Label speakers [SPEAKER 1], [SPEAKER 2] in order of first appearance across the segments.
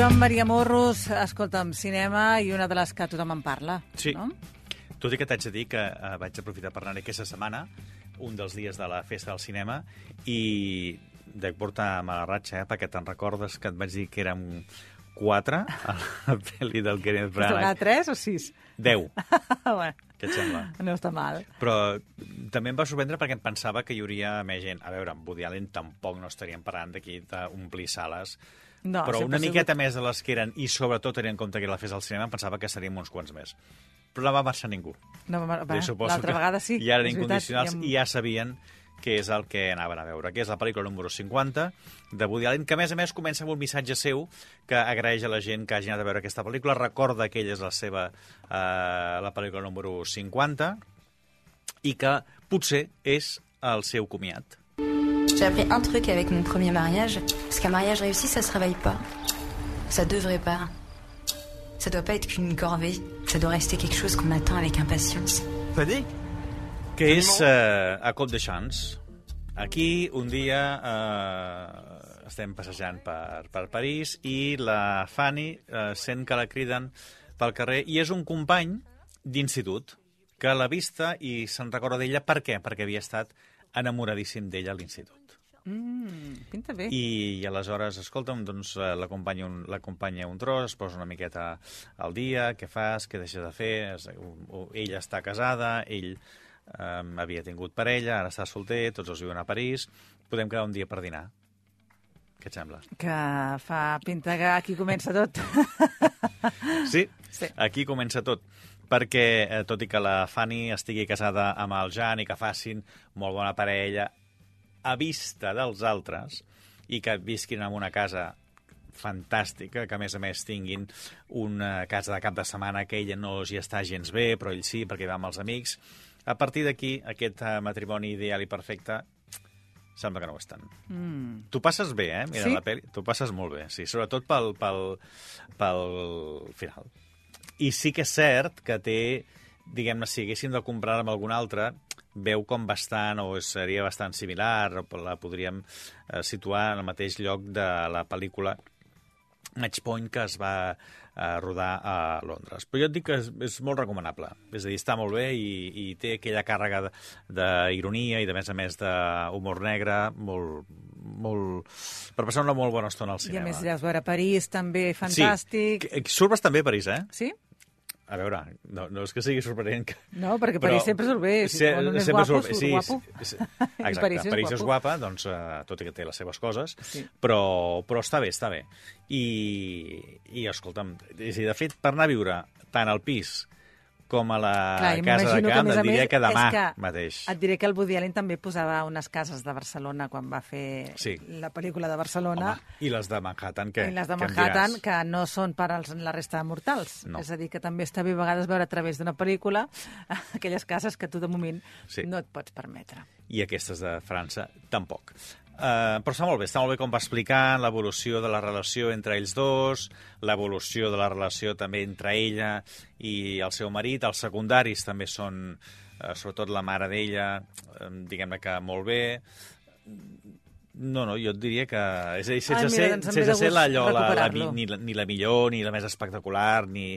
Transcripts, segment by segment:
[SPEAKER 1] Joan Maria Morros, escolta'm, cinema i una de les que tothom en parla.
[SPEAKER 2] Sí.
[SPEAKER 1] No?
[SPEAKER 2] Tot i que t'haig de dir que eh, vaig aprofitar per anar aquesta setmana, un dels dies de la festa del cinema, i dec portar mala ratxa, eh, perquè te'n recordes que et vaig dir que érem quatre a la pel·li del Kenneth
[SPEAKER 1] Has de
[SPEAKER 2] Branagh.
[SPEAKER 1] tres o sis?
[SPEAKER 2] Deu,
[SPEAKER 1] bueno,
[SPEAKER 2] què et sembla?
[SPEAKER 1] no està mal.
[SPEAKER 2] Però també em va sorprendre perquè em pensava que hi hauria més gent. A veure, amb Woody Allen tampoc no estaríem parlant d'aquí d'omplir sales,
[SPEAKER 1] No,
[SPEAKER 2] però una
[SPEAKER 1] ha sigut-
[SPEAKER 2] miqueta més de les que eren, i sobretot tenint en compte que la festa del cinema, em pensava que seríem uns quants més. Però no va marxar ningú.
[SPEAKER 1] No, va,
[SPEAKER 2] suposo
[SPEAKER 1] L'altra
[SPEAKER 2] que
[SPEAKER 1] vegada sí.
[SPEAKER 2] Ja eren
[SPEAKER 1] és veritat,
[SPEAKER 2] incondicionals
[SPEAKER 1] i
[SPEAKER 2] i ja sabien què és el que anaven a veure, que és la pel·lícula número 50 de Woody Allen, que a més a més comença amb un missatge seu que agraeix a la gent que hagi anat a veure aquesta pel·lícula, recorda que ella és la seva eh, la pel·lícula número 50 i que potser és el seu comiat.
[SPEAKER 3] J'ai appris un truc avec mon premier mariage, c'est qu'un mariage réussi, ça se réveille pas. Ça devrait pas. Ça doit pas être qu'une corvée. Ça doit rester quelque chose qu'on attend avec impatience.
[SPEAKER 4] Dit
[SPEAKER 2] que és eh, a Cop de Chance. Aquí, un dia, eh, estem passejant per, per París i la Fanny eh, sent que la criden pel carrer i és un company d'institut que l'ha vista i se'n recorda d'ella. Per què? Perquè havia estat enamoradíssim d'ella a l'institut.
[SPEAKER 1] Mm, pinta bé.
[SPEAKER 2] I, i aleshores, escolta'm, doncs eh, l'acompanya un, un tros, es posa una miqueta al dia, què fas, què deixes de fer, es, u, u, ella està casada, ell eh, havia tingut parella, ara està solter, tots els viuen a París, podem quedar un dia per dinar. Què et sembla?
[SPEAKER 1] Que fa pinta que aquí comença tot.
[SPEAKER 2] Sí,
[SPEAKER 1] Sí.
[SPEAKER 2] aquí comença tot perquè, eh, tot i que la Fanny estigui casada amb el Jan i que facin molt bona parella a vista dels altres i que visquin en una casa fantàstica, que a més a més tinguin una casa de cap de setmana que ella no hi està gens bé, però ell sí, perquè va amb els amics. A partir d'aquí, aquest eh, matrimoni ideal i perfecte sembla que no ho és tant.
[SPEAKER 1] Mm.
[SPEAKER 2] Tu passes bé, eh? Mira
[SPEAKER 1] Sí?
[SPEAKER 2] la pel·li. Tu passes molt bé, sí. Sobretot pel, pel, pel final. I sí que és cert que té, diguem-ne, si haguéssim de comprar amb algun altre, veu com bastant, o seria bastant similar, o la podríem eh, situar en el mateix lloc de la pel·lícula Match Point que es va eh, rodar a Londres. Però jo et dic que és, és molt recomanable. És a dir, està molt bé i, i té aquella càrrega d'ironia i, de més a més, d'humor negre molt, molt... per passar una molt bona estona al
[SPEAKER 1] I a
[SPEAKER 2] cinema.
[SPEAKER 1] més, deus veure París, també, fantàstic.
[SPEAKER 2] Sí. Surt bastant bé a París, eh?
[SPEAKER 1] Sí?
[SPEAKER 2] A veure, no, no és que sigui sorprenent que...
[SPEAKER 1] No, perquè París sempre surt bé. Si-
[SPEAKER 2] Se,
[SPEAKER 1] és
[SPEAKER 2] sempre
[SPEAKER 1] guapo,
[SPEAKER 2] surt sí,
[SPEAKER 1] guapo.
[SPEAKER 2] sí, sí. Exacte,
[SPEAKER 1] París és
[SPEAKER 2] París és guapa, doncs, eh, tot i que té les seves coses,
[SPEAKER 1] Sí.
[SPEAKER 2] però, però està bé, està bé. I, i escolta'm, és a dir, de fet, per anar a viure tant al pis com a la
[SPEAKER 1] Clar,
[SPEAKER 2] casa de
[SPEAKER 1] que,
[SPEAKER 2] camp,
[SPEAKER 1] més
[SPEAKER 2] et diria
[SPEAKER 1] més,
[SPEAKER 2] que demà
[SPEAKER 1] que
[SPEAKER 2] mateix.
[SPEAKER 1] Et diré que el Woody Allen també posava unes cases de Barcelona quan va fer
[SPEAKER 2] Sí.
[SPEAKER 1] la pel·lícula de Barcelona.
[SPEAKER 2] Home, I les de Manhattan, què?
[SPEAKER 1] I les de Manhattan, que no són per als, la resta de mortals.
[SPEAKER 2] No.
[SPEAKER 1] És a dir, que també està bé a vegades veure a través d'una pel·lícula aquelles cases que tu de moment
[SPEAKER 2] Sí.
[SPEAKER 1] no et pots permetre.
[SPEAKER 2] i aquestes de França tampoc. Uh, però està molt bé, està molt bé com va explicant l'evolució de la relació entre ells dos, l'evolució de la relació també entre ella i el seu marit, els secundaris també són, uh, sobretot la mare d'ella, uh, diguem-ne que molt bé, no, no, jo et diria que... És a dir, sense
[SPEAKER 1] Ai, mira,
[SPEAKER 2] ser,
[SPEAKER 1] doncs
[SPEAKER 2] sense ser allò, la, la, ni, la, ni la millor, ni la més espectacular, ni,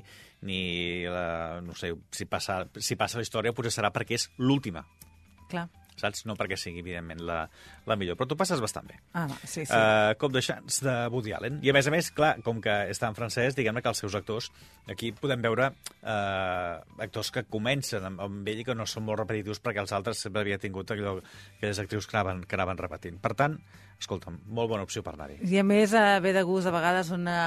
[SPEAKER 2] ni la, no sé, si passa, si passa la història potser serà perquè és l'última.
[SPEAKER 1] Clar.
[SPEAKER 2] Saps? No perquè sigui, evidentment, la, la millor. Però tu passes bastant bé.
[SPEAKER 1] Ah, va, sí, sí.
[SPEAKER 2] Uh, Cop de Chance de Woody Allen. I, a més a més, clar, com que està en francès, diguem-ne que els seus actors, aquí podem veure uh, actors que comencen amb, amb ell i que no són molt repetitius perquè els altres sempre havia tingut allò, aquelles actrius que anaven, que anaven repetint. Per tant, escolta'm, molt bona opció per anar-hi.
[SPEAKER 1] I a més, eh, ve de gust a vegades una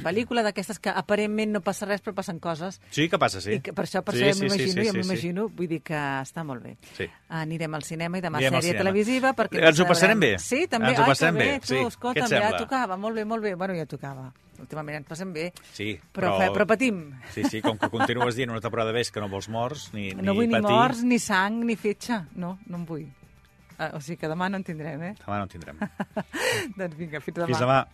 [SPEAKER 1] pel·lícula d'aquestes que aparentment no passa res, però passen coses.
[SPEAKER 2] Sí, què passa, sí?
[SPEAKER 1] I que per això, per
[SPEAKER 2] sí,
[SPEAKER 1] això ja m'imagino,
[SPEAKER 2] sí,
[SPEAKER 1] ja
[SPEAKER 2] sí,
[SPEAKER 1] m'imagino, vull dir que està molt bé.
[SPEAKER 2] Sí.
[SPEAKER 1] Anirem al cinema i demà
[SPEAKER 2] al
[SPEAKER 1] sèrie
[SPEAKER 2] cinema.
[SPEAKER 1] televisiva. Perquè
[SPEAKER 2] Ens ho passarem bé.
[SPEAKER 1] Sí, també.
[SPEAKER 2] Ens ho
[SPEAKER 1] Ai,
[SPEAKER 2] passarem
[SPEAKER 1] que
[SPEAKER 2] bé,
[SPEAKER 1] Tu,
[SPEAKER 2] sí.
[SPEAKER 1] Escolta'm, ja tocava, molt bé, molt bé. Bueno, ja tocava. Últimament ens passem bé.
[SPEAKER 2] Sí,
[SPEAKER 1] Però,
[SPEAKER 2] però-
[SPEAKER 1] però patim.
[SPEAKER 2] Sí, sí, com que continues dient una temporada més que no vols morts, ni,
[SPEAKER 1] no vull ni
[SPEAKER 2] patir,
[SPEAKER 1] morts, ni sang, ni fetge. No, no en vull. Ah, o sigui que demà no en tindrem, eh?
[SPEAKER 2] demà no en tindrem.
[SPEAKER 1] doncs vinga, fins demà.
[SPEAKER 2] Fins demà.